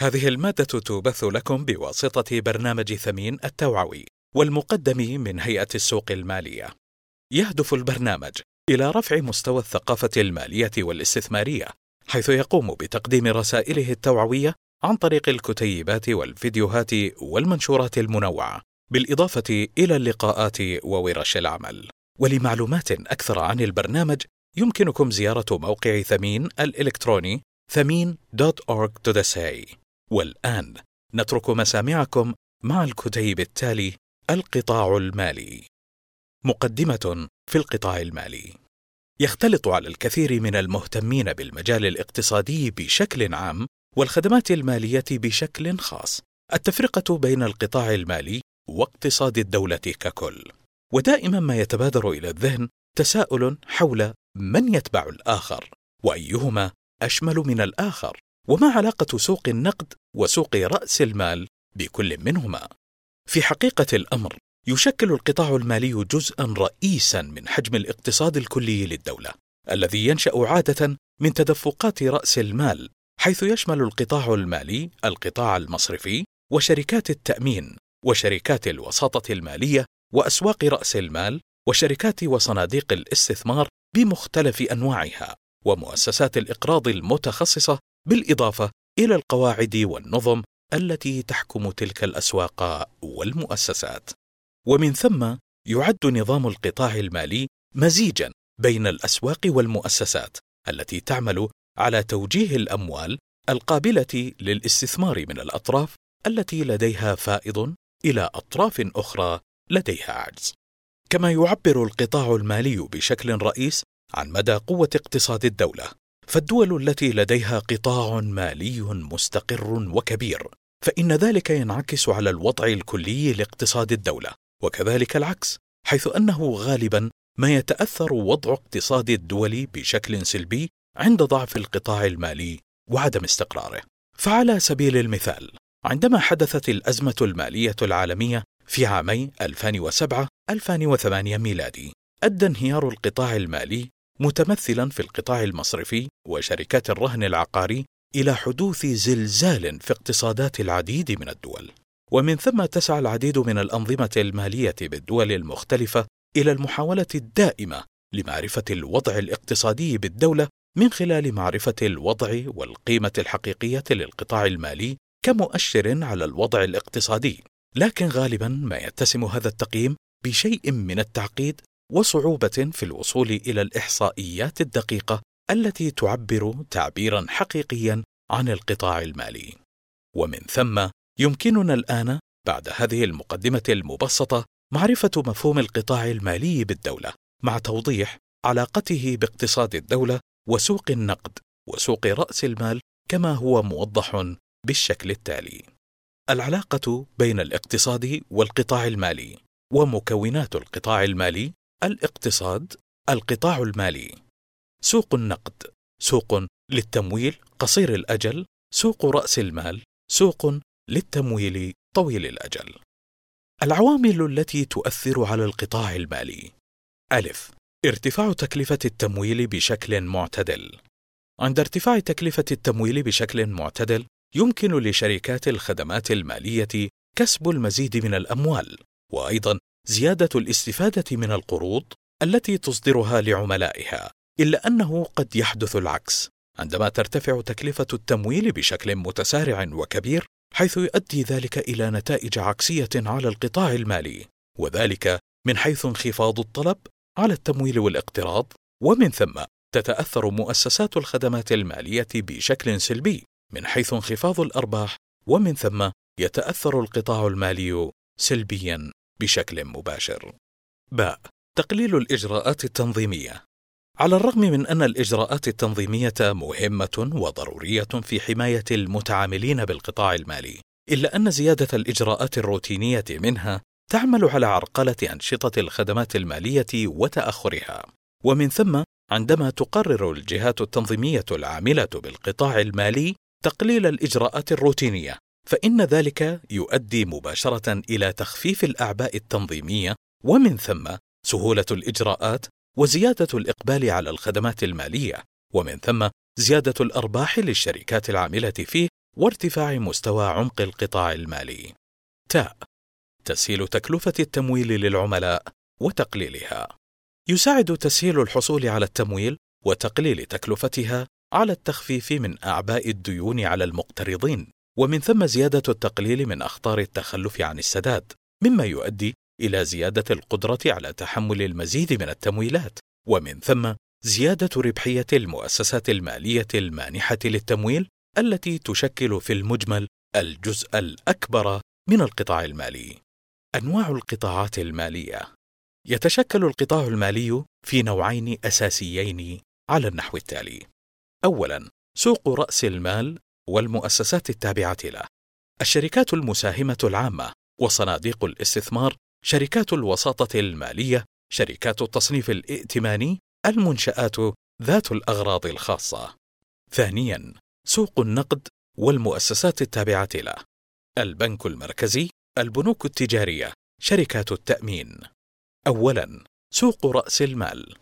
هذه المادة تبث لكم بواسطة برنامج ثمين التوعوي والمقدم من هيئة السوق المالية. يهدف البرنامج إلى رفع مستوى الثقافة المالية والاستثمارية، حيث يقوم بتقديم رسائله التوعوية عن طريق الكتيبات والفيديوهات والمنشورات المنوعة، بالإضافة إلى اللقاءات وورش العمل. ولمعلومات أكثر عن البرنامج يمكنكم زيارة موقع ثمين الإلكتروني ثمين.org.sa والآن نترك مسامعكم مع الكتيب التالي القطاع المالي. مقدمة في القطاع المالي. يختلط على الكثير من المهتمين بالمجال الاقتصادي بشكل عام والخدمات المالية بشكل خاص. التفرقة بين القطاع المالي واقتصاد الدولة ككل. ودائما ما يتبادر إلى الذهن تساؤل حول من يتبع الآخر وأيهما أشمل من الآخر. وما علاقة سوق النقد وسوق رأس المال بكل منهما. في حقيقة الأمر يشكل القطاع المالي جزءا رئيسا من حجم الاقتصاد الكلي للدولة الذي ينشأ عادة من تدفقات رأس المال حيث يشمل القطاع المالي القطاع المصرفي وشركات التأمين وشركات الوساطة المالية وأسواق رأس المال وشركات وصناديق الاستثمار بمختلف أنواعها ومؤسسات الإقراض المتخصصة بالإضافة إلى القواعد والنظم التي تحكم تلك الأسواق والمؤسسات. ومن ثم يعد نظام القطاع المالي مزيجا بين الأسواق والمؤسسات التي تعمل على توجيه الأموال القابلة للاستثمار من الأطراف التي لديها فائض إلى أطراف أخرى لديها عجز. كما يعبر القطاع المالي بشكل رئيس عن مدى قوة اقتصاد الدولة فالدول التي لديها قطاع مالي مستقر وكبير فإن ذلك ينعكس على الوضع الكلي لاقتصاد الدولة وكذلك العكس حيث أنه غالبا ما يتأثر وضع اقتصاد الدول بشكل سلبي عند ضعف القطاع المالي وعدم استقراره. فعلى سبيل المثال عندما حدثت الأزمة المالية العالمية في عامي 2007 2008 ميلادي أدى انهيار القطاع المالي متمثلا في القطاع المصرفي وشركات الرهن العقاري إلى حدوث زلزال في اقتصادات العديد من الدول. ومن ثم تسعى العديد من الأنظمة المالية بالدول المختلفة إلى المحاولة الدائمة لمعرفة الوضع الاقتصادي بالدولة من خلال معرفة الوضع والقيمة الحقيقية للقطاع المالي كمؤشر على الوضع الاقتصادي. لكن غالبا ما يتسم هذا التقييم بشيء من التعقيد وصعوبة في الوصول إلى الإحصائيات الدقيقة التي تعبر تعبيرا حقيقيا عن القطاع المالي. ومن ثم يمكننا الآن بعد هذه المقدمة المبسطة معرفة مفهوم القطاع المالي بالدولة مع توضيح علاقته باقتصاد الدولة وسوق النقد وسوق رأس المال كما هو موضح بالشكل التالي. العلاقة بين الاقتصاد والقطاع المالي ومكونات القطاع المالي الاقتصاد القطاع المالي. سوق النقد سوق للتمويل قصير الأجل سوق رأس المال سوق للتمويل طويل الأجل. العوامل التي تؤثر على القطاع المالي. ألف ارتفاع تكلفة التمويل بشكل معتدل. عند ارتفاع تكلفة التمويل بشكل معتدل يمكن لشركات الخدمات المالية كسب المزيد من الأموال وأيضا زيادة الاستفادة من القروض التي تصدرها لعملائها إلا أنه قد يحدث العكس. عندما ترتفع تكلفة التمويل بشكل متسارع وكبير حيث يؤدي ذلك إلى نتائج عكسية على القطاع المالي وذلك من حيث انخفاض الطلب على التمويل والاقتراض ومن ثم تتأثر مؤسسات الخدمات المالية بشكل سلبي من حيث انخفاض الأرباح ومن ثم يتأثر القطاع المالي سلبيا. بشكل مباشر. باء تقليل الإجراءات التنظيمية. على الرغم من أن الإجراءات التنظيمية مهمة وضرورية في حماية المتعاملين بالقطاع المالي إلا أن زيادة الإجراءات الروتينية منها تعمل على عرقلة أنشطة الخدمات المالية وتأخرها. ومن ثم عندما تقرر الجهات التنظيمية العاملة بالقطاع المالي تقليل الإجراءات الروتينية. فإن ذلك يؤدي مباشرة إلى تخفيف الأعباء التنظيمية ومن ثم سهولة الإجراءات وزيادة الإقبال على الخدمات المالية ومن ثم زيادة الأرباح للشركات العاملة فيه وارتفاع مستوى عمق القطاع المالي. تاء تسهيل تكلفة التمويل للعملاء وتقليلها. يساعد تسهيل الحصول على التمويل وتقليل تكلفتها على التخفيف من أعباء الديون على المقترضين، ومن ثم زيادة التقليل من أخطار التخلف عن السداد، مما يؤدي إلى زيادة القدرة على تحمل المزيد من التمويلات، ومن ثم زيادة ربحية المؤسسات المالية المانحة للتمويل التي تشكل في المجمل الجزء الأكبر من القطاع المالي. أنواع القطاعات المالية يتشكل القطاع المالي في نوعين أساسيين على النحو التالي: أولاً سوق رأس المال والمؤسسات التابعة له، الشركات المساهمة العامة وصناديق الاستثمار، شركات الوساطة المالية، شركات التصنيف الائتماني المنشآت ذات الأغراض الخاصة. ثانياً، سوق النقد والمؤسسات التابعة له. البنك المركزي، البنوك التجارية، شركات التأمين. أولاً، سوق رأس المال.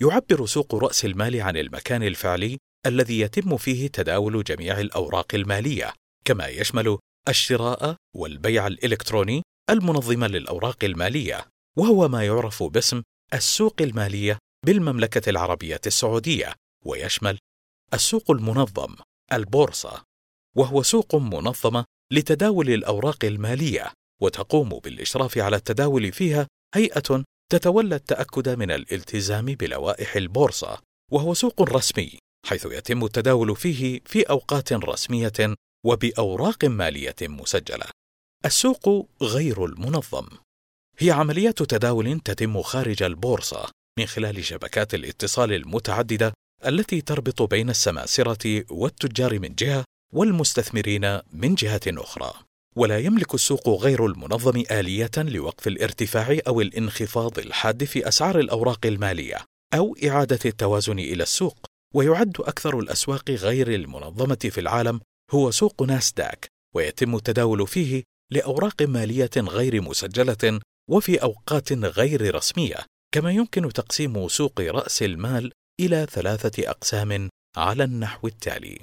يعبر سوق رأس المال عن المكان الفعلي الذي يتم فيه تداول جميع الأوراق المالية، كما يشمل الشراء والبيع الإلكتروني المنظم للأوراق المالية، وهو ما يعرف باسم السوق المالية بالمملكة العربية السعودية ويشمل السوق المنظم البورصة وهو سوق منظمة لتداول الأوراق المالية وتقوم بالإشراف على التداول فيها هيئة تتولى التأكد من الالتزام بلوائح البورصة وهو سوق رسمي. حيث يتم التداول فيه في أوقات رسمية وبأوراق مالية مسجلة. السوق غير المنظم. هي عمليات تداول تتم خارج البورصة من خلال شبكات الاتصال المتعددة التي تربط بين السماسرة والتجار من جهة والمستثمرين من جهة أخرى. ولا يملك السوق غير المنظم آلية لوقف الارتفاع أو الانخفاض الحاد في أسعار الأوراق المالية أو إعادة التوازن إلى السوق. ويعد أكثر الأسواق غير المنظمة في العالم هو سوق ناسداك ويتم التداول فيه لأوراق مالية غير مسجلة وفي أوقات غير رسمية كما يمكن تقسيم سوق رأس المال إلى ثلاثة أقسام على النحو التالي: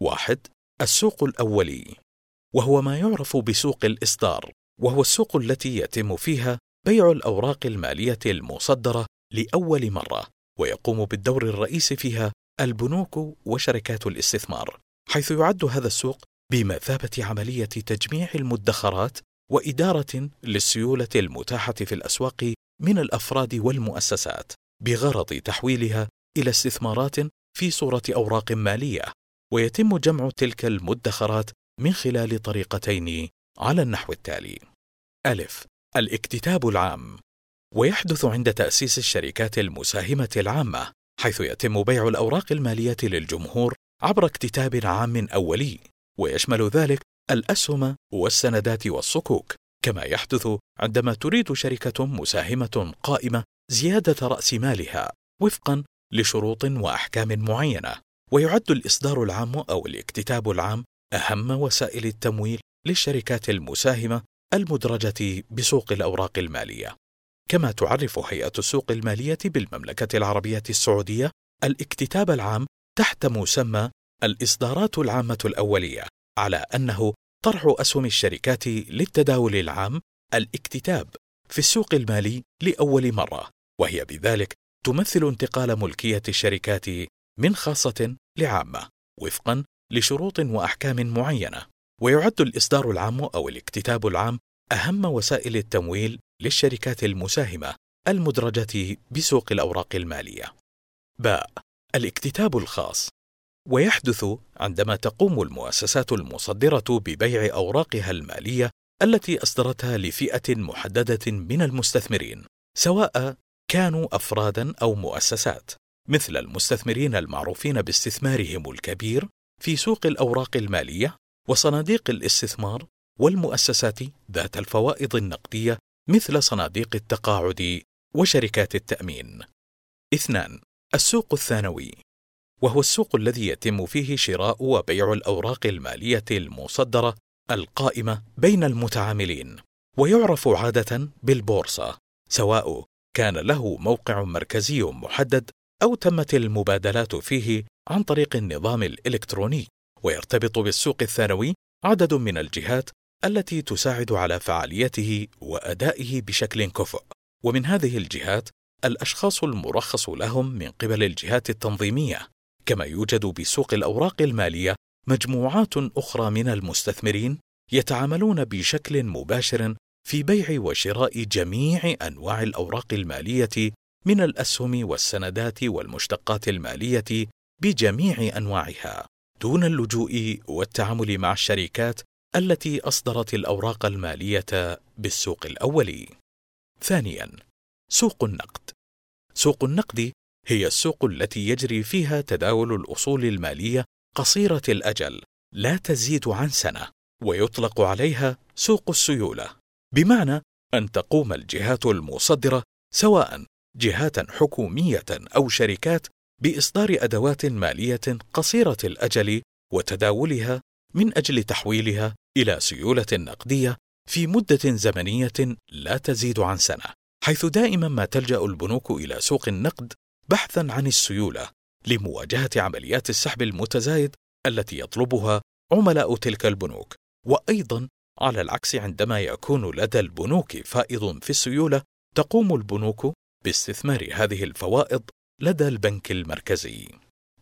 واحد: السوق الأولي، وهو ما يعرف بسوق الإصدار، وهو السوق التي يتم فيها بيع الأوراق المالية المصدرة لأول مرة، ويقوم بالدور الرئيسي فيها البنوك وشركات الاستثمار، حيث يعد هذا السوق بمثابة عملية تجميع المدخرات وإدارة للسيولة المتاحة في الأسواق من الأفراد والمؤسسات بغرض تحويلها إلى استثمارات في صورة أوراق مالية. ويتم جمع تلك المدخرات من خلال طريقتين على النحو التالي. ألف الاكتتاب العام. ويحدث عند تأسيس الشركات المساهمة العامة حيث يتم بيع الأوراق المالية للجمهور عبر اكتتاب عام أولي ويشمل ذلك الأسهم والسندات والصكوك. كما يحدث عندما تريد شركة مساهمة قائمة زيادة رأس مالها وفقا لشروط وأحكام معينة. ويعد الإصدار العام أو الاكتتاب العام أهم وسائل التمويل للشركات المساهمة المدرجة بسوق الأوراق المالية. كما تعرف هيئة السوق المالية بالمملكة العربية السعودية الاكتتاب العام تحت مسمى الإصدارات العامة الأولية على أنه طرح أسهم الشركات للتداول العام الاكتتاب في السوق المالي لأول مرة وهي بذلك تمثل انتقال ملكية الشركات من خاصة لعامة وفقا لشروط وأحكام معينة. ويعد الإصدار العام أو الاكتتاب العام أهم وسائل التمويل للشركات المساهمة المدرجة بسوق الأوراق المالية. باء الاكتتاب الخاص ويحدث عندما تقوم المؤسسات المصدرة ببيع أوراقها المالية التي أصدرتها لفئة محددة من المستثمرين، سواء كانوا أفرادا أو مؤسسات، مثل المستثمرين المعروفين باستثمارهم الكبير في سوق الأوراق المالية وصناديق الاستثمار والمؤسسات ذات الفوائض النقدية مثل صناديق التقاعد وشركات التأمين. اثنان: السوق الثانوي وهو السوق الذي يتم فيه شراء وبيع الأوراق المالية المصدرة القائمة بين المتعاملين ويعرف عادة بالبورصة سواء كان له موقع مركزي محدد أو تمت المبادلات فيه عن طريق النظام الإلكتروني ويرتبط بالسوق الثانوي عدد من الجهات التي تساعد على فعاليته وأدائه بشكل كفؤ. ومن هذه الجهات الأشخاص المرخص لهم من قبل الجهات التنظيمية. كما يوجد بسوق الأوراق المالية مجموعات أخرى من المستثمرين يتعاملون بشكل مباشر في بيع وشراء جميع أنواع الأوراق المالية من الأسهم والسندات والمشتقات المالية بجميع أنواعها. دون اللجوء والتعامل مع الشركات التي أصدرت الأوراق المالية بالسوق الاولي ثانيا سوق النقد. سوق النقد هي السوق التي يجري فيها تداول الأصول المالية قصيرة الأجل لا تزيد عن سنة ويطلق عليها سوق السيولة. بمعنى أن تقوم الجهات المصدرة سواء جهات حكومية أو شركات بإصدار أدوات مالية قصيرة الأجل وتداولها من أجل تحويلها إلى سيولة نقدية في مدة زمنية لا تزيد عن سنة حيث دائما ما تلجأ البنوك إلى سوق النقد بحثا عن السيولة لمواجهة عمليات السحب المتزايد التي يطلبها عملاء تلك البنوك وأيضا على العكس عندما يكون لدى البنوك فائض في السيولة تقوم البنوك باستثمار هذه الفوائض لدى البنك المركزي.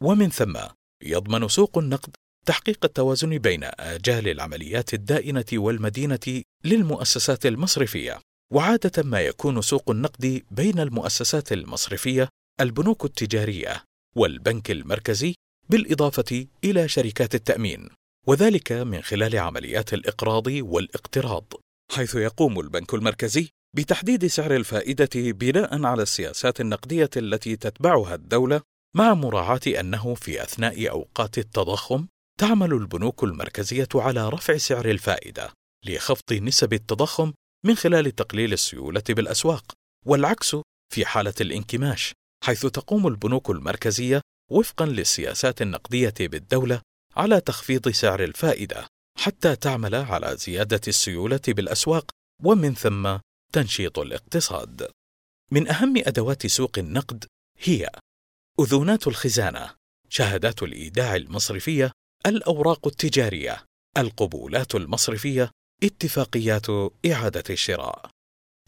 ومن ثم يضمن سوق النقد تحقيق التوازن بين آجال العمليات الدائنة والمدينة للمؤسسات المصرفية. وعادة ما يكون سوق النقد بين المؤسسات المصرفية البنوك التجارية والبنك المركزي بالإضافة إلى شركات التأمين وذلك من خلال عمليات الإقراض والاقتراض حيث يقوم البنك المركزي بتحديد سعر الفائدة بناء على السياسات النقدية التي تتبعها الدولة مع مراعاة أنه في أثناء أوقات التضخم تعمل البنوك المركزية على رفع سعر الفائدة لخفض نسب التضخم من خلال تقليل السيولة بالأسواق والعكس في حالة الانكماش حيث تقوم البنوك المركزية وفقا للسياسات النقدية بالدولة على تخفيض سعر الفائدة حتى تعمل على زيادة السيولة بالأسواق ومن ثم تنشيط الاقتصاد. من أهم أدوات سوق النقد هي أذونات الخزانة، شهادات الإيداع المصرفية، الأوراق التجارية، القبولات المصرفية، اتفاقيات إعادة الشراء.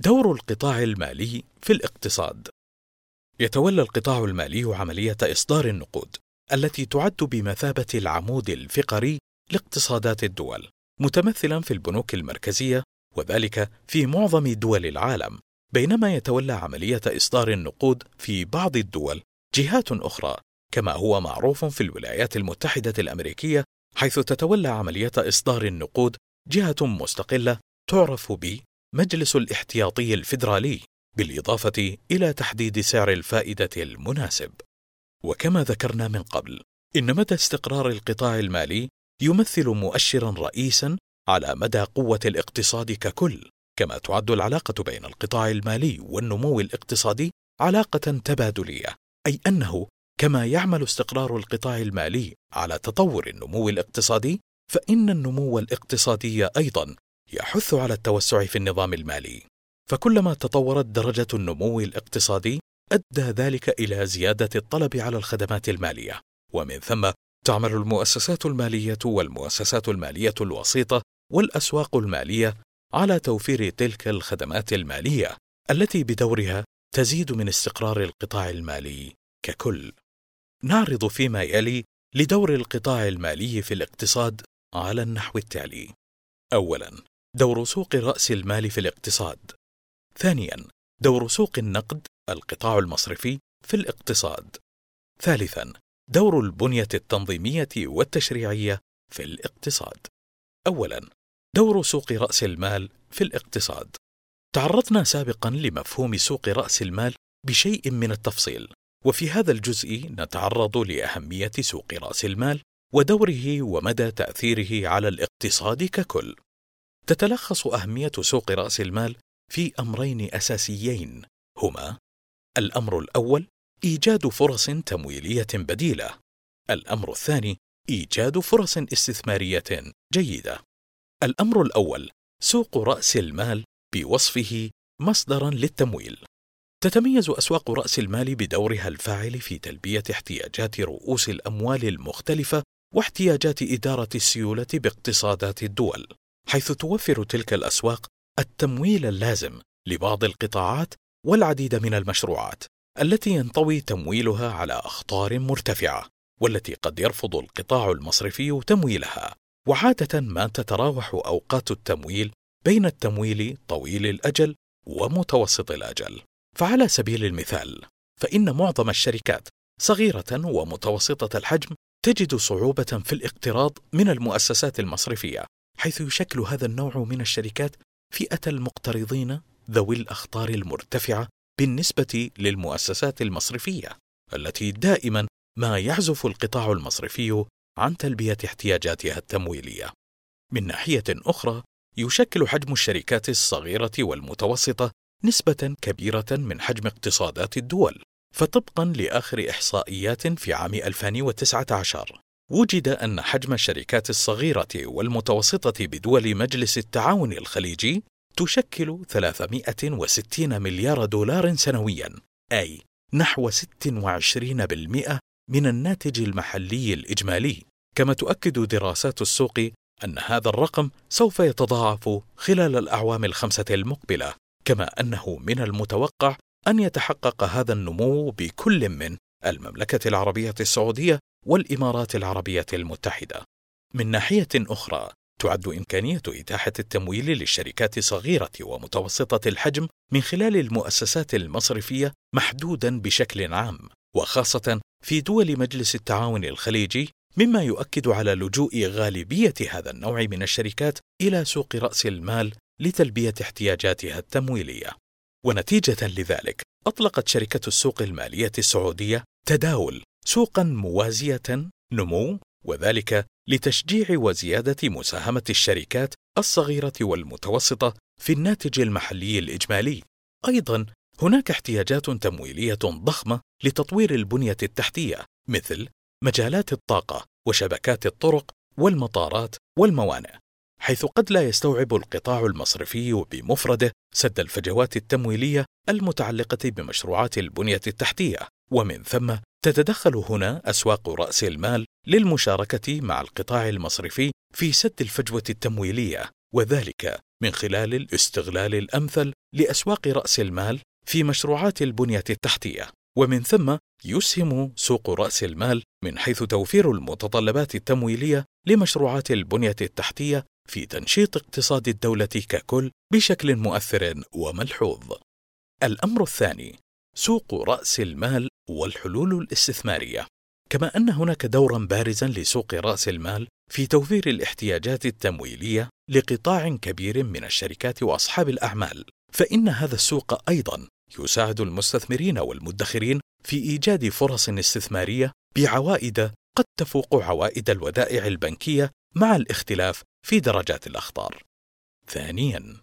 دور القطاع المالي في الاقتصاد يتولى القطاع المالي عملية إصدار النقود التي تعد بمثابة العمود الفقري لاقتصادات الدول، متمثلا في البنوك المركزية وذلك في معظم دول العالم، بينما يتولى عملية إصدار النقود في بعض الدول جهات أخرى، كما هو معروف في الولايات المتحدة الأمريكية حيث تتولى عملية إصدار النقود جهة مستقلة تعرف بمجلس الاحتياطي الفيدرالي بالإضافة إلى تحديد سعر الفائدة المناسب. وكما ذكرنا من قبل، إن مدى استقرار القطاع المالي يمثل مؤشرا رئيسا على مدى قوة الاقتصاد ككل، كما تعد العلاقة بين القطاع المالي والنمو الاقتصادي علاقة تبادلية، أي أنه كما يعمل استقرار القطاع المالي على تطور النمو الاقتصادي، فإن النمو الاقتصادي أيضا يحث على التوسع في النظام المالي. فكلما تطورت درجة النمو الاقتصادي أدى ذلك إلى زيادة الطلب على الخدمات المالية، ومن ثم تعمل المؤسسات المالية والمؤسسات المالية الوسيطة والأسواق المالية على توفير تلك الخدمات المالية التي بدورها تزيد من استقرار القطاع المالي ككل. نعرض فيما يلي لدور القطاع المالي في الاقتصاد على النحو التالي: أولاً، دور سوق رأس المال في الاقتصاد. ثانياً، دور سوق النقد القطاع المصرفي في الاقتصاد. ثالثاً، دور البنية التنظيمية والتشريعية في الاقتصاد. أولاً، دور سوق رأس المال في الاقتصاد. تعرضنا سابقا لمفهوم سوق رأس المال بشيء من التفصيل، وفي هذا الجزء نتعرض لأهمية سوق رأس المال ودوره ومدى تأثيره على الاقتصاد ككل. تتلخص أهمية سوق رأس المال في أمرين أساسيين هما: الأمر الأول إيجاد فرص تمويلية بديلة. الأمر الثاني إيجاد فرص استثمارية جيدة. الأمر الأول سوق رأس المال بوصفه مصدرا للتمويل. تتميز أسواق رأس المال بدورها الفاعل في تلبية احتياجات رؤوس الأموال المختلفة واحتياجات إدارة السيولة باقتصادات الدول، حيث توفر تلك الأسواق التمويل اللازم لبعض القطاعات والعديد من المشروعات التي ينطوي تمويلها على أخطار مرتفعة، والتي قد يرفض القطاع المصرفي تمويلها، وعادة ما تتراوح أوقات التمويل بين التمويل طويل الأجل ومتوسط الأجل. فعلى سبيل المثال، فإن معظم الشركات صغيرة ومتوسطة الحجم تجد صعوبة في الاقتراض من المؤسسات المصرفية، حيث يشكل هذا النوع من الشركات فئة المقترضين ذوي الأخطار المرتفعة بالنسبة للمؤسسات المصرفية، التي دائما ما يعزف القطاع المصرفي عن تلبية احتياجاتها التمويلية. من ناحية أخرى، يشكل حجم الشركات الصغيرة والمتوسطة نسبة كبيرة من حجم اقتصادات الدول، فطبقا لآخر إحصائيات في عام 2019 وجد أن حجم الشركات الصغيرة والمتوسطة بدول مجلس التعاون الخليجي تشكل 360 مليار دولار سنويا أي نحو 26% من الناتج المحلي الإجمالي. كما تؤكد دراسات السوق أن هذا الرقم سوف يتضاعف خلال الأعوام الخمسة المقبلة. كما أنه من المتوقع أن يتحقق هذا النمو بكل من المملكة العربية السعودية والإمارات العربية المتحدة. من ناحية أخرى، تعد إمكانية إتاحة التمويل للشركات الصغيرة ومتوسطة الحجم من خلال المؤسسات المصرفية محدودا بشكل عام، وخاصة في دول مجلس التعاون الخليجي، مما يؤكد على لجوء غالبية هذا النوع من الشركات إلى سوق رأس المال لتلبية احتياجاتها التمويلية. ونتيجة لذلك أطلقت شركة السوق المالية السعودية تداول سوقا موازية نمو وذلك لتشجيع وزيادة مساهمة الشركات الصغيرة والمتوسطة في الناتج المحلي الإجمالي. أيضا هناك احتياجات تمويلية ضخمة لتطوير البنية التحتية مثل مجالات الطاقة وشبكات الطرق والمطارات والموانئ حيث قد لا يستوعب القطاع المصرفي بمفرده سد الفجوات التمويلية المتعلقة بمشروعات البنية التحتية. ومن ثم تتدخل هنا أسواق رأس المال للمشاركة مع القطاع المصرفي في سد الفجوة التمويلية وذلك من خلال الاستغلال الأمثل لأسواق رأس المال في مشروعات البنية التحتية. ومن ثم يسهم سوق رأس المال من حيث توفير المتطلبات التمويلية لمشروعات البنية التحتية في تنشيط اقتصاد الدولة ككل بشكل مؤثر وملحوظ. الأمر الثاني سوق رأس المال والحلول الاستثمارية. كما أن هناك دورا بارزا لسوق رأس المال في توفير الاحتياجات التمويلية لقطاع كبير من الشركات وأصحاب الأعمال، فإن هذا السوق أيضا يساعد المستثمرين والمدخرين في إيجاد فرص استثمارية بعوائد قد تفوق عوائد الودائع البنكية مع الاختلاف في درجات الأخطار. ثانياً،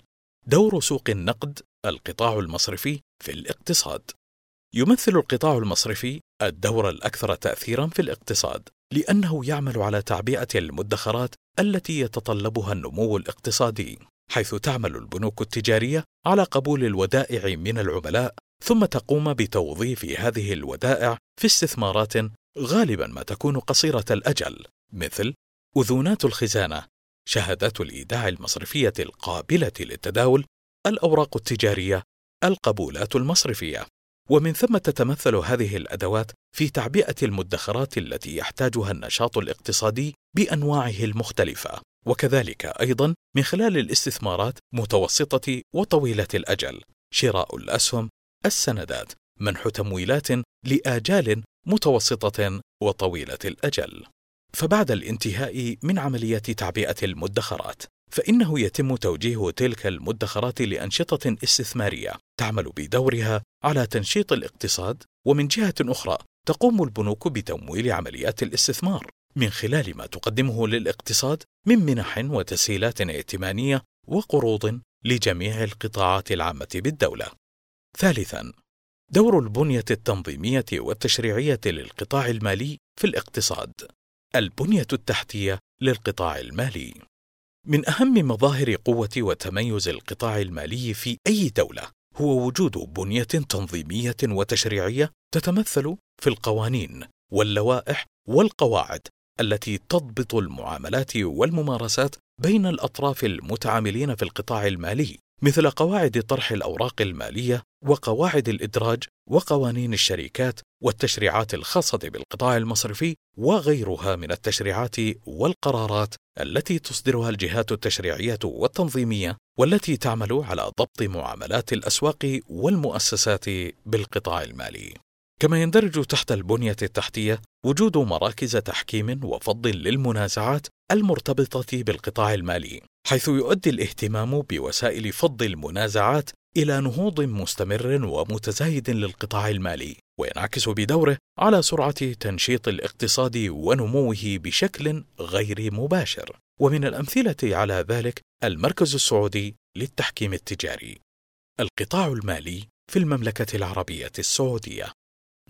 دور سوق النقد القطاع المصرفي في الاقتصاد. يمثل القطاع المصرفي الدور الأكثر تأثيراً في الاقتصاد، لأنه يعمل على تعبئة المدخرات التي يتطلبها النمو الاقتصادي، حيث تعمل البنوك التجارية على قبول الودائع من العملاء، ثم تقوم بتوظيف هذه الودائع في استثمارات غالبا ما تكون قصيرة الأجل، مثل أذونات الخزانة شهادات الإيداع المصرفية القابلة للتداول الأوراق التجارية القبولات المصرفية. ومن ثم تتمثل هذه الأدوات في تعبئة المدخرات التي يحتاجها النشاط الاقتصادي بأنواعه المختلفة. وكذلك أيضا من خلال الاستثمارات متوسطة وطويلة الأجل. شراء الأسهم السندات منح تمويلات لآجال متوسطة وطويلة الأجل. فبعد الانتهاء من عملية تعبئة المدخرات فإنه يتم توجيه تلك المدخرات لأنشطة استثمارية تعمل بدورها على تنشيط الاقتصاد ومن جهة أخرى تقوم البنوك بتمويل عمليات الاستثمار من خلال ما تقدمه للاقتصاد من منح وتسهيلات ائتمانية وقروض لجميع القطاعات العامة بالدولة. ثالثاً، دور البنية التنظيمية والتشريعية للقطاع المالي في الاقتصاد. البنية التحتية للقطاع المالي. من أهم مظاهر قوة وتميز القطاع المالي في أي دولة هو وجود بنية تنظيمية وتشريعية تتمثل في القوانين واللوائح والقواعد التي تضبط المعاملات والممارسات بين الأطراف المتعاملين في القطاع المالي. مثل قواعد طرح الأوراق المالية وقواعد الإدراج وقوانين الشركات والتشريعات الخاصة بالقطاع المصرفي وغيرها من التشريعات والقرارات التي تصدرها الجهات التشريعية والتنظيمية والتي تعمل على ضبط معاملات الأسواق والمؤسسات بالقطاع المالي. كما يندرج تحت البنية التحتية وجود مراكز تحكيم وفض للمنازعات المرتبطة بالقطاع المالي، حيث يؤدي الاهتمام بوسائل فض المنازعات إلى نهوض مستمر ومتزايد للقطاع المالي، وينعكس بدوره على سرعة تنشيط الاقتصاد ونموه بشكل غير مباشر. ومن الأمثلة على ذلك المركز السعودي للتحكيم التجاري. القطاع المالي في المملكة العربية السعودية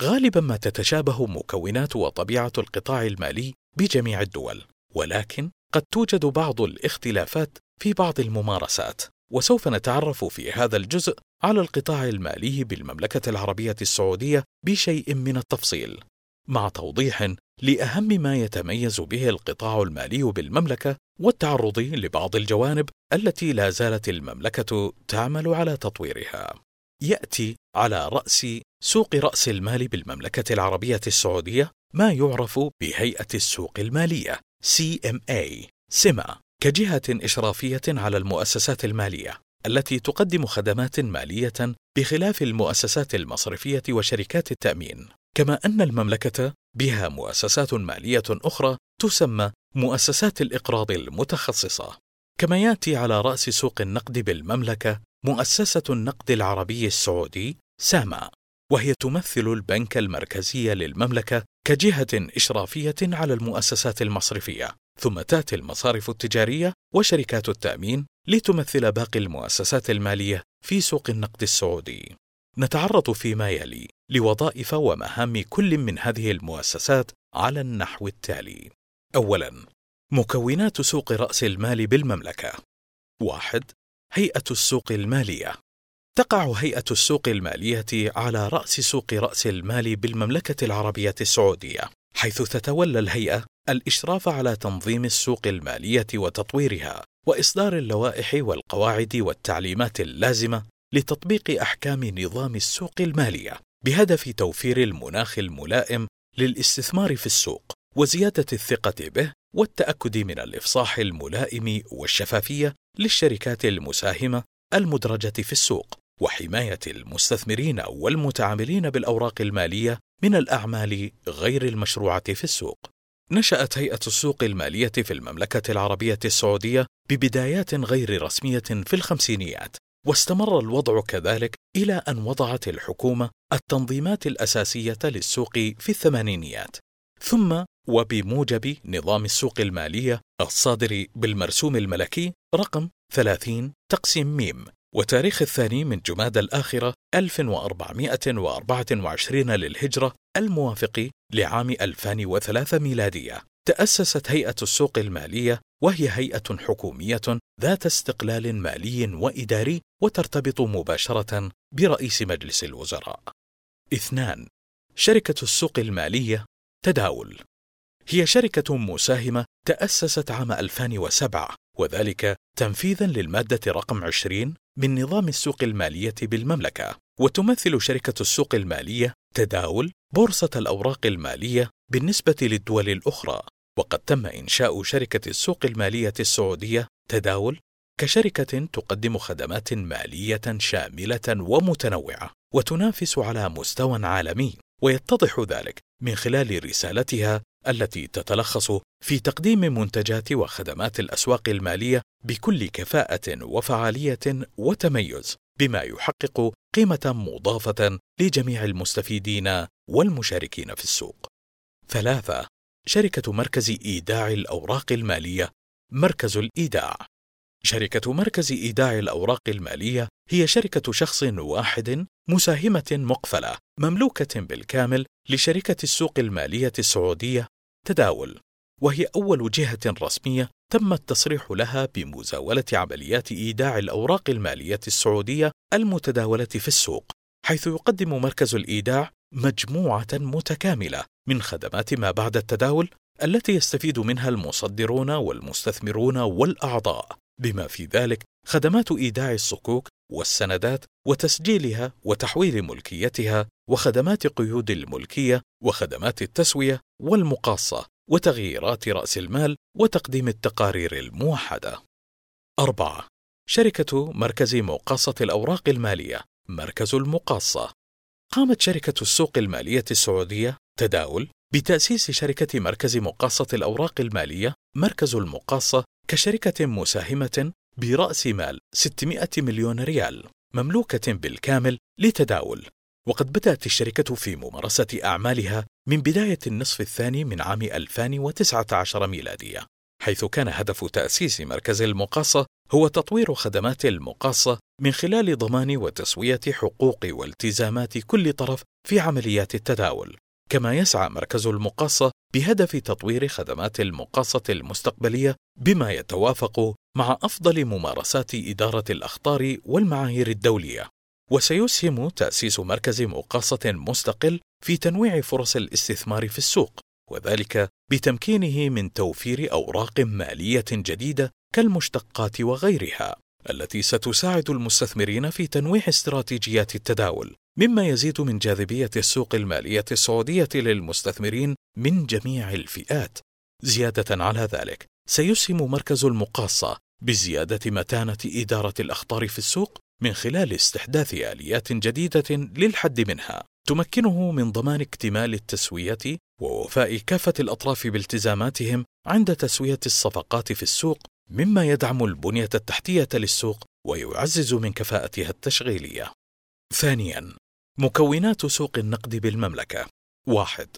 غالبا ما تتشابه مكونات وطبيعة القطاع المالي بجميع الدول ولكن قد توجد بعض الاختلافات في بعض الممارسات وسوف نتعرف في هذا الجزء على القطاع المالي بالمملكة العربية السعودية بشيء من التفصيل. مع توضيح لأهم ما يتميز به القطاع المالي بالمملكة والتعرض لبعض الجوانب التي لا زالت المملكة تعمل على تطويرها. يأتي على رأس سوق رأس المال بالمملكة العربية السعودية ما يعرف بهيئة السوق المالية. CMA سما كجهة إشرافية على المؤسسات المالية التي تقدم خدمات مالية بخلاف المؤسسات المصرفية وشركات التأمين. كما أن المملكة بها مؤسسات مالية أخرى تسمى مؤسسات الإقراض المتخصصة. كما يأتي على رأس سوق النقد بالمملكة مؤسسة النقد العربي السعودي ساما وهي تمثل البنك المركزي للمملكة كجهة إشرافية على المؤسسات المصرفية ثم تأتي المصارف التجارية وشركات التأمين لتمثل باقي المؤسسات المالية في سوق النقد السعودي. نتعرض فيما يلي لوظائف ومهام كل من هذه المؤسسات على النحو التالي. أولا مكونات سوق رأس المال بالمملكة. واحد هيئة السوق المالية. تقع هيئة السوق المالية على رأس سوق رأس المال بالمملكة العربية السعودية، حيث تتولى الهيئة الإشراف على تنظيم السوق المالية وتطويرها، وإصدار اللوائح والقواعد والتعليمات اللازمة لتطبيق أحكام نظام السوق المالية، بهدف توفير المناخ الملائم للاستثمار في السوق، وزيادة الثقة به والتأكد من الإفصاح الملائم والشفافية للشركات المساهمة المدرجة في السوق. وحماية المستثمرين والمتعاملين بالأوراق المالية من الأعمال غير المشروعة في السوق. نشأت هيئة السوق المالية في المملكة العربية السعودية ببدايات غير رسمية في الخمسينيات، واستمر الوضع كذلك إلى أن وضعت الحكومة التنظيمات الأساسية للسوق في الثمانينيات، ثم وبموجب نظام السوق المالية الصادر بالمرسوم الملكي رقم 30 تقسيم ميم وتاريخ الثاني من جماد الآخرة 1424 للهجرة الموافق لعام 2003 ميلادية تأسست هيئة السوق المالية وهي هيئة حكومية ذات استقلال مالي وإداري وترتبط مباشرة برئيس مجلس الوزراء. اثنان شركة السوق المالية تداول هي شركة مساهمة تأسست عام 2007 وذلك تنفيذا للمادة رقم 20 من نظام السوق المالية بالمملكة. وتمثل شركة السوق المالية تداول بورصة الأوراق المالية بالنسبة للدول الأخرى. وقد تم إنشاء شركة السوق المالية السعودية تداول كشركة تقدم خدمات مالية شاملة ومتنوعة وتنافس على مستوى عالمي. ويتضح ذلك من خلال رسالتها التي تتلخص في تقديم منتجات وخدمات الأسواق المالية بكل كفاءة وفعالية وتميز بما يحقق قيمة مضافة لجميع المستفيدين والمشاركين في السوق. ثلاثة شركة مركز إيداع الأوراق المالية مركز الإيداع شركة مركز إيداع الأوراق المالية هي شركة شخص واحد مساهمة مقفلة مملوكة بالكامل لشركة السوق المالية السعودية تداول وهي أول جهة رسمية تم التصريح لها بمزاولة عمليات إيداع الأوراق المالية السعودية المتداولة في السوق حيث يقدم مركز الإيداع مجموعة متكاملة من خدمات ما بعد التداول التي يستفيد منها المصدرون والمستثمرون والأعضاء. بما في ذلك خدمات إيداع الصكوك والسندات وتسجيلها وتحويل ملكيتها وخدمات قيود الملكية وخدمات التسوية والمقاصة وتغييرات رأس المال وتقديم التقارير الموحدة. أربعة شركة مركز مقاصة الأوراق المالية مركز المقاصة قامت شركة السوق المالية السعودية تداول بتأسيس شركة مركز مقاصة الأوراق المالية مركز المقاصة كشركة مساهمة برأس مال 600 مليون ريال مملوكة بالكامل لتداول. وقد بدأت الشركة في ممارسة أعمالها من بداية النصف الثاني من عام 2019 ميلادية حيث كان هدف تأسيس مركز المقاصة هو تطوير خدمات المقاصة من خلال ضمان وتسوية حقوق والتزامات كل طرف في عمليات التداول. كما يسعى مركز المقاصة بهدف تطوير خدمات المقاصة المستقبلية بما يتوافق مع أفضل ممارسات إدارة الأخطار والمعايير الدولية. وسيسهم تأسيس مركز مقاصة مستقل في تنويع فرص الاستثمار في السوق وذلك بتمكينه من توفير أوراق مالية جديدة كالمشتقات وغيرها. التي ستساعد المستثمرين في تنويع استراتيجيات التداول مما يزيد من جاذبية السوق المالية السعودية للمستثمرين من جميع الفئات. زيادة على ذلك سيسهم مركز المقاصه بزيادة متانة إدارة الأخطار في السوق من خلال استحداث آليات جديدة للحد منها. تمكنه من ضمان اكتمال التسوية ووفاء كافة الأطراف بالتزاماتهم عند تسوية الصفقات في السوق مما يدعم البنية التحتية للسوق ويعزز من كفاءتها التشغيلية. ثانيا مكونات سوق النقد بالمملكة. واحد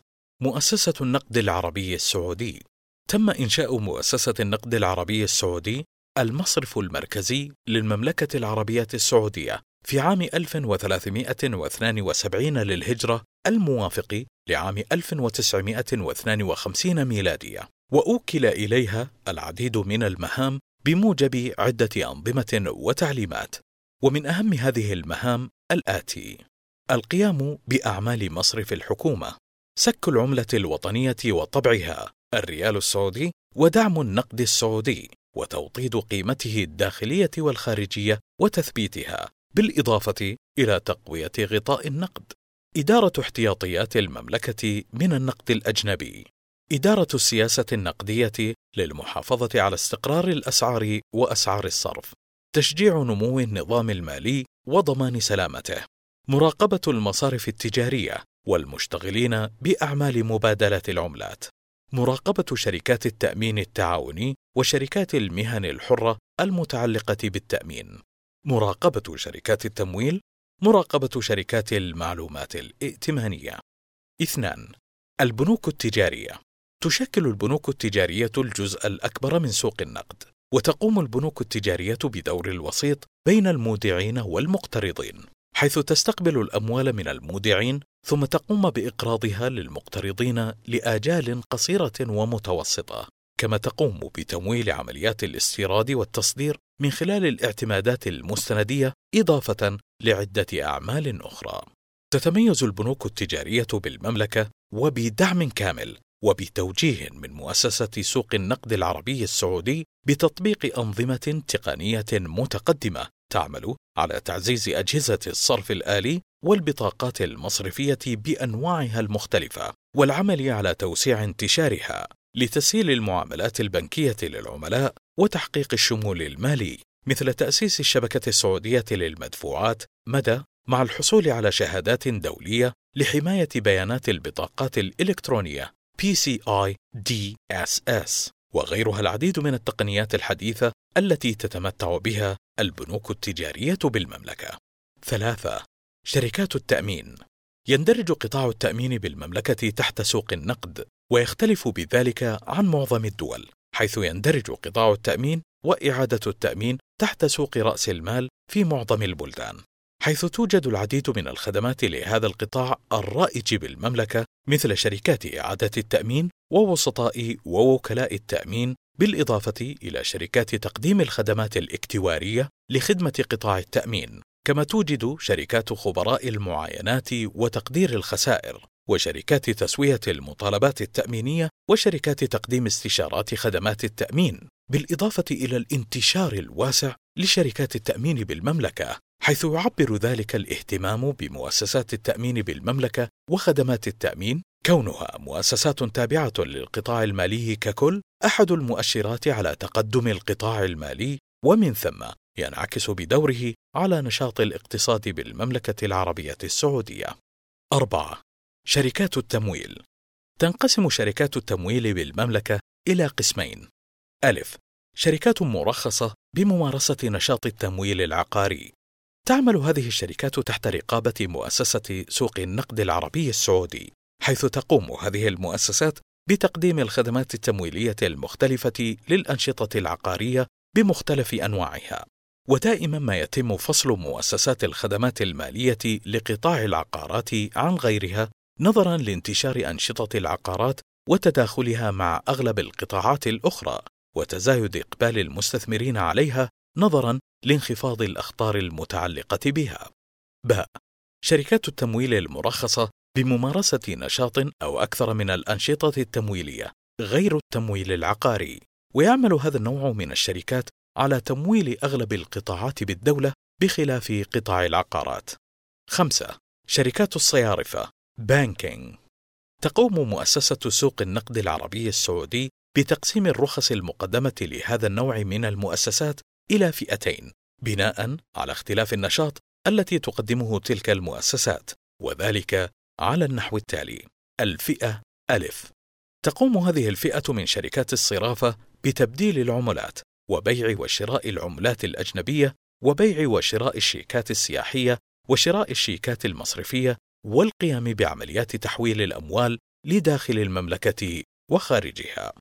مؤسسة النقد العربي السعودي. تم إنشاء مؤسسة النقد العربي السعودي المصرف المركزي للمملكة العربية السعودية في عام 1372 للهجرة الموافق لعام 1952 ميلادية. وأوكل إليها العديد من المهام بموجب عدة أنظمة وتعليمات ومن أهم هذه المهام الآتي القيام بأعمال مصرف الحكومة سك العملة الوطنية وطبعها الريال السعودي ودعم النقد السعودي وتوطيد قيمته الداخلية والخارجية وتثبيتها بالإضافة إلى تقوية غطاء النقد إدارة احتياطيات المملكة من النقد الأجنبي. إدارة السياسة النقدية للمحافظة على استقرار الأسعار وأسعار الصرف. تشجيع نمو النظام المالي وضمان سلامته. مراقبة المصارف التجارية والمشتغلين بأعمال مبادلة العملات، مراقبة شركات التأمين التعاوني وشركات المهن الحرة المتعلقة بالتأمين، مراقبة شركات التمويل، مراقبة شركات المعلومات الائتمانية. اثنان: البنوك التجارية. تشكل البنوك التجارية الجزء الأكبر من سوق النقد، وتقوم البنوك التجارية بدور الوسيط بين المودعين والمقترضين. حيث تستقبل الأموال من المودعين ثم تقوم بإقراضها للمقترضين لآجال قصيرة ومتوسطة كما تقوم بتمويل عمليات الاستيراد والتصدير من خلال الاعتمادات المستندية إضافة لعدة أعمال أخرى تتميز البنوك التجارية بالمملكة وبدعم كامل وبتوجيه من مؤسسة سوق النقد العربي السعودي بتطبيق أنظمة تقنية متقدمة تعمل على تعزيز أجهزة الصرف الآلي والبطاقات المصرفية بأنواعها المختلفة والعمل على توسيع انتشارها لتسهيل المعاملات البنكية للعملاء وتحقيق الشمول المالي مثل تأسيس الشبكة السعودية للمدفوعات مدى مع الحصول على شهادات دولية لحماية بيانات البطاقات الإلكترونية PCI DSS وغيرها العديد من التقنيات الحديثة التي تتمتع بها البنوك التجارية بالمملكة. ثلاثة: شركات التأمين. يندرج قطاع التأمين بالمملكة تحت سوق النقد، ويختلف بذلك عن معظم الدول، حيث يندرج قطاع التأمين وإعادة التأمين تحت سوق رأس المال في معظم البلدان. حيث توجد العديد من الخدمات لهذا القطاع الرائج بالمملكة مثل شركات إعادة التأمين ووسطاء ووكلاء التأمين بالإضافة إلى شركات تقديم الخدمات الاكتوارية لخدمة قطاع التأمين. كما توجد شركات خبراء المعاينات وتقدير الخسائر وشركات تسوية المطالبات التأمينية وشركات تقديم استشارات خدمات التأمين. بالإضافة إلى الانتشار الواسع لشركات التأمين بالمملكة حيث يعبر ذلك الاهتمام بمؤسسات التأمين بالمملكة وخدمات التأمين. كونها مؤسسات تابعة للقطاع المالي ككل أحد المؤشرات على تقدم القطاع المالي ومن ثم ينعكس بدوره على نشاط الاقتصاد بالمملكة العربية السعودية. أربعة شركات التمويل. تنقسم شركات التمويل بالمملكة إلى قسمين. ألف. شركات مرخصة بممارسة نشاط التمويل العقاري. تعمل هذه الشركات تحت رقابة مؤسسة سوق النقد العربي السعودي حيث تقوم هذه المؤسسات بتقديم الخدمات التمويلية المختلفة للأنشطة العقارية بمختلف أنواعها. ودائما ما يتم فصل مؤسسات الخدمات المالية لقطاع العقارات عن غيرها نظرا لانتشار أنشطة العقارات وتداخلها مع أغلب القطاعات الأخرى. وتزايد إقبال المستثمرين عليها نظرا لانخفاض الأخطار المتعلقة بها. باء شركات التمويل المرخصة بممارسة نشاط أو أكثر من الأنشطة التمويلية غير التمويل العقاري ويعمل هذا النوع من الشركات على تمويل أغلب القطاعات بالدولة بخلاف قطاع العقارات. خمسة شركات الصيارفة بانكينج تقوم مؤسسة سوق النقد العربي السعودي بتقسيم الرخص المقدمة لهذا النوع من المؤسسات إلى فئتين بناء على اختلاف النشاط التي تقدمه تلك المؤسسات وذلك على النحو التالي الفئة ألف تقوم هذه الفئة من شركات الصرافة بتبديل العملات وبيع وشراء العملات الأجنبية وبيع وشراء الشيكات السياحية وشراء الشيكات المصرفية والقيام بعمليات تحويل الأموال لداخل المملكة وخارجها.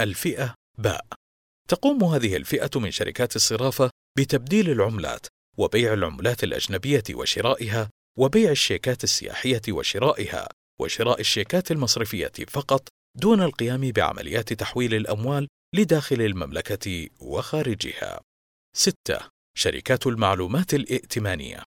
الفئة باء تقوم هذه الفئة من شركات الصرافة بتبديل العملات وبيع العملات الأجنبية وشرائها وبيع الشيكات السياحية وشرائها وشراء الشيكات المصرفية فقط دون القيام بعمليات تحويل الأموال لداخل المملكة وخارجها. 6. شركات المعلومات الائتمانية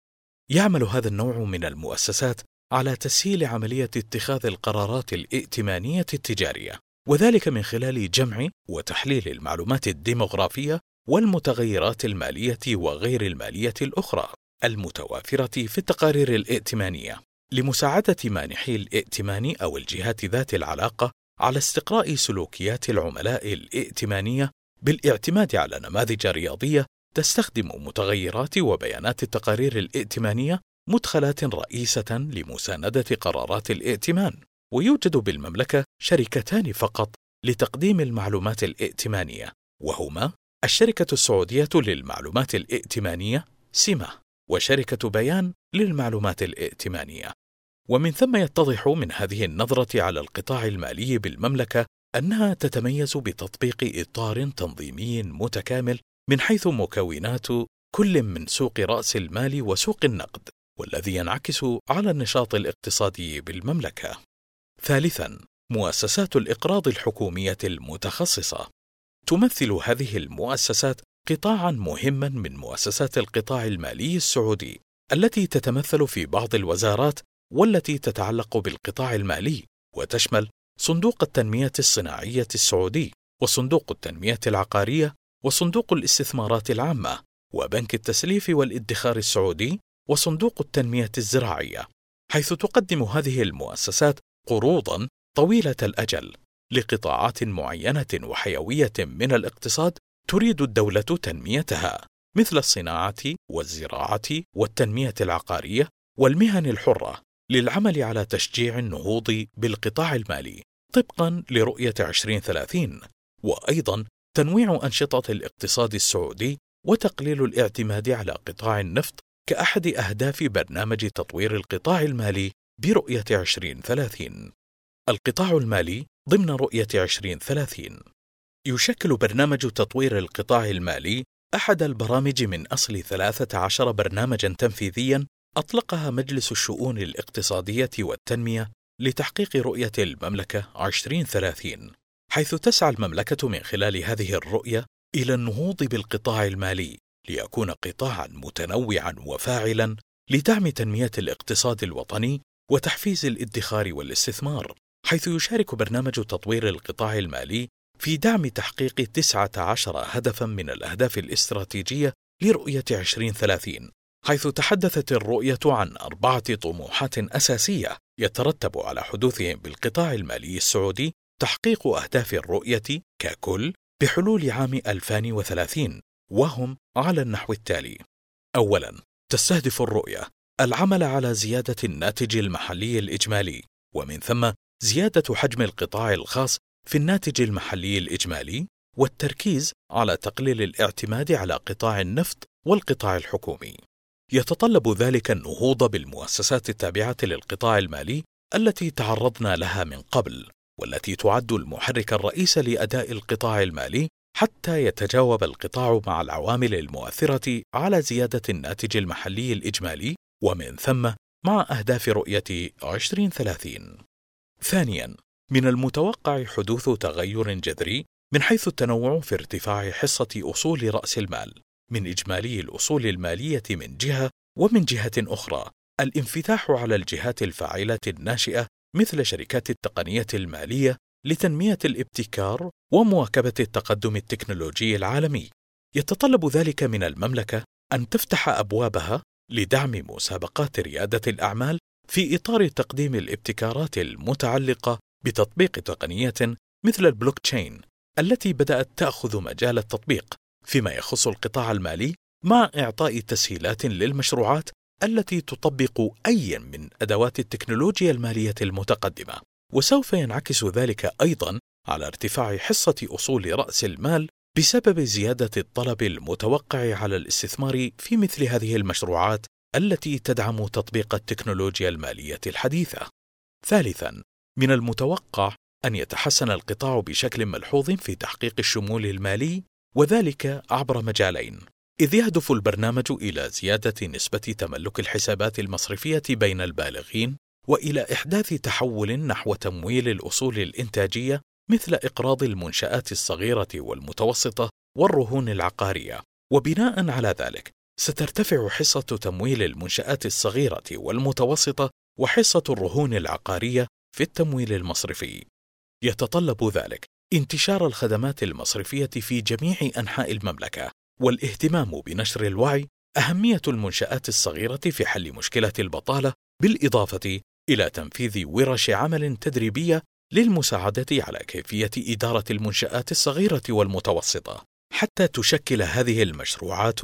يعمل هذا النوع من المؤسسات على تسهيل عملية اتخاذ القرارات الائتمانية التجارية، وذلك من خلال جمع وتحليل المعلومات الديمغرافية والمتغيرات المالية وغير المالية الأخرى المتوافرة في التقارير الائتمانية لمساعدة مانحي الائتمان أو الجهات ذات العلاقة على استقراء سلوكيات العملاء الائتمانية بالإعتماد على نماذج رياضية تستخدم متغيرات وبيانات التقارير الائتمانية مدخلات رئيسة لمساندة قرارات الائتمان، ويوجد بالمملكة شركتان فقط لتقديم المعلومات الائتمانية، وهما الشركة السعودية للمعلومات الائتمانية سمة وشركة بيان للمعلومات الائتمانية. ومن ثم يتضح من هذه النظرة على القطاع المالي بالمملكة أنها تتميز بتطبيق إطار تنظيمي متكامل من حيث مكونات كل من سوق رأس المال وسوق النقد، والذي ينعكس على النشاط الاقتصادي بالمملكة. ثالثاً، مؤسسات الإقراض الحكومية المتخصصة. تمثل هذه المؤسسات قطاعا مهما من مؤسسات القطاع المالي السعودي التي تتمثل في بعض الوزارات والتي تتعلق بالقطاع المالي وتشمل صندوق التنمية الصناعية السعودي وصندوق التنمية العقارية وصندوق الاستثمارات العامة وبنك التسليف والادخار السعودي وصندوق التنمية الزراعية حيث تقدم هذه المؤسسات قروضا طويلة الأجل لقطاعات معينة وحيوية من الاقتصاد تريد الدولة تنميتها مثل الصناعة والزراعة والتنمية العقارية والمهن الحرة للعمل على تشجيع النهوض بالقطاع المالي طبقا لرؤية 2030 وأيضا تنويع أنشطة الاقتصاد السعودي وتقليل الاعتماد على قطاع النفط كأحد أهداف برنامج تطوير القطاع المالي برؤية 2030. القطاع المالي ضمن رؤية 2030 يشكل برنامج تطوير القطاع المالي أحد البرامج من أصل 13 برنامجا تنفيذيا أطلقها مجلس الشؤون الاقتصادية والتنمية لتحقيق رؤية المملكة 2030 حيث تسعى المملكة من خلال هذه الرؤية إلى النهوض بالقطاع المالي ليكون قطاعا متنوعا وفاعلا لدعم تنمية الاقتصاد الوطني وتحفيز الادخار والاستثمار حيث يشارك برنامج تطوير القطاع المالي في دعم تحقيق 19 هدفا من الأهداف الاستراتيجية لرؤية 2030 حيث تحدثت الرؤية عن أربعة طموحات أساسية يترتب على حدوثهم بالقطاع المالي السعودي تحقيق أهداف الرؤية ككل بحلول عام 2030 وهم على النحو التالي: أولاً تستهدف الرؤية. العمل على زيادة الناتج المحلي الإجمالي ومن ثم زيادة حجم القطاع الخاص في الناتج المحلي الإجمالي والتركيز على تقليل الاعتماد على قطاع النفط والقطاع الحكومي. يتطلب ذلك النهوض بالمؤسسات التابعة للقطاع المالي التي تعرضنا لها من قبل، والتي تعد المحرك الرئيس لأداء القطاع المالي حتى يتجاوب القطاع مع العوامل المؤثرة على زيادة الناتج المحلي الإجمالي ومن ثم مع أهداف رؤية 2030. ثانياً، من المتوقع حدوث تغير جذري من حيث التنوع في ارتفاع حصة أصول رأس المال من إجمالي الأصول المالية من جهة ومن جهة أخرى الانفتاح على الجهات الفاعلة الناشئة مثل شركات التقنية المالية لتنمية الابتكار ومواكبة التقدم التكنولوجي العالمي. يتطلب ذلك من المملكة أن تفتح أبوابها لدعم مسابقات ريادة الأعمال في إطار تقديم الابتكارات المتعلقة بتطبيق تقنية مثل البلوك تشين التي بدأت تأخذ مجال التطبيق فيما يخص القطاع المالي مع إعطاء تسهيلات للمشروعات التي تطبق أي من أدوات التكنولوجيا المالية المتقدمة. وسوف ينعكس ذلك أيضا على ارتفاع حصة أصول رأس المال بسبب زيادة الطلب المتوقع على الاستثمار في مثل هذه المشروعات التي تدعم تطبيق التكنولوجيا المالية الحديثة. ثالثا، من المتوقع أن يتحسن القطاع بشكل ملحوظ في تحقيق الشمول المالي وذلك عبر مجالين إذ يهدف البرنامج إلى زيادة نسبة تملك الحسابات المصرفية بين البالغين وإلى إحداث تحول نحو تمويل الأصول الإنتاجية مثل إقراض المنشآت الصغيرة والمتوسطة والرهون العقارية وبناء على ذلك سترتفع حصة تمويل المنشآت الصغيرة والمتوسطة وحصة الرهون العقارية في التمويل المصرفي. يتطلب ذلك انتشار الخدمات المصرفية في جميع أنحاء المملكة والاهتمام بنشر الوعي أهمية المنشآت الصغيرة في حل مشكلة البطالة بالإضافة إلى تنفيذ ورش عمل تدريبية للمساعدة على كيفية إدارة المنشآت الصغيرة والمتوسطة حتى تشكل هذه المشروعات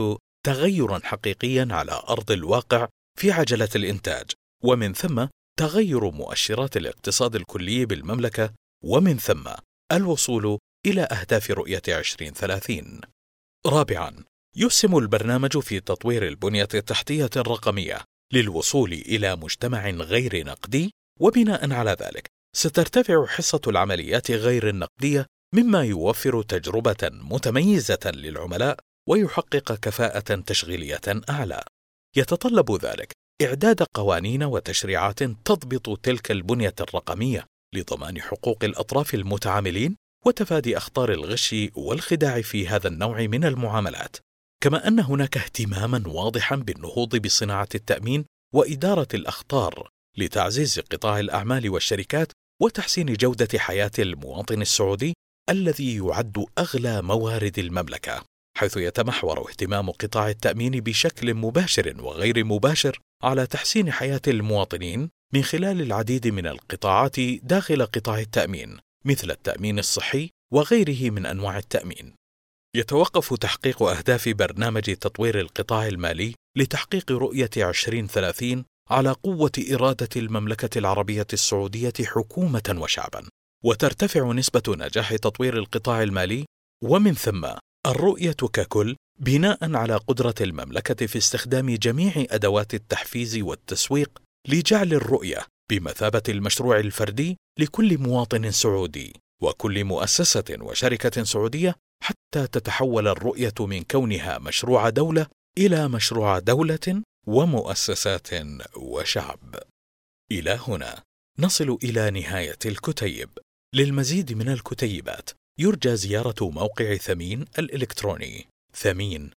تغيرا حقيقيا على أرض الواقع في عجلة الإنتاج ومن ثم تغير مؤشرات الاقتصاد الكلي بالمملكة ومن ثم الوصول إلى أهداف رؤية 2030. رابعاً، يسهم البرنامج في تطوير البنية التحتية الرقمية للوصول إلى مجتمع غير نقدي وبناء على ذلك سترتفع حصة العمليات غير النقدية مما يوفر تجربة متميزة للعملاء ويحقق كفاءة تشغيلية أعلى. يتطلب ذلك إعداد قوانين وتشريعات تضبط تلك البنية الرقمية لضمان حقوق الأطراف المتعاملين وتفادي أخطار الغش والخداع في هذا النوع من المعاملات. كما أن هناك اهتماما واضحا بالنهوض بصناعة التأمين وإدارة الأخطار لتعزيز قطاع الأعمال والشركات وتحسين جودة حياة المواطن السعودي الذي يعد أغلى موارد المملكة. حيث يتمحور اهتمام قطاع التأمين بشكل مباشر وغير مباشر على تحسين حياة المواطنين من خلال العديد من القطاعات داخل قطاع التأمين مثل التأمين الصحي وغيره من أنواع التأمين. يتوقف تحقيق أهداف برنامج تطوير القطاع المالي لتحقيق رؤية 2030 على قوة إرادة المملكة العربية السعودية حكومة وشعبا، وترتفع نسبة نجاح تطوير القطاع المالي ومن ثم الرؤية ككل بناء على قدرة المملكة في استخدام جميع أدوات التحفيز والتسويق لجعل الرؤية بمثابة المشروع الفردي لكل مواطن سعودي وكل مؤسسة وشركة سعودية حتى تتحول الرؤية من كونها مشروع دولة إلى مشروع دولة ومؤسسات وشعب. إلى هنا نصل إلى نهاية الكتيب. للمزيد من الكتيبات يرجى زيارة موقع ثمين الإلكتروني ثمين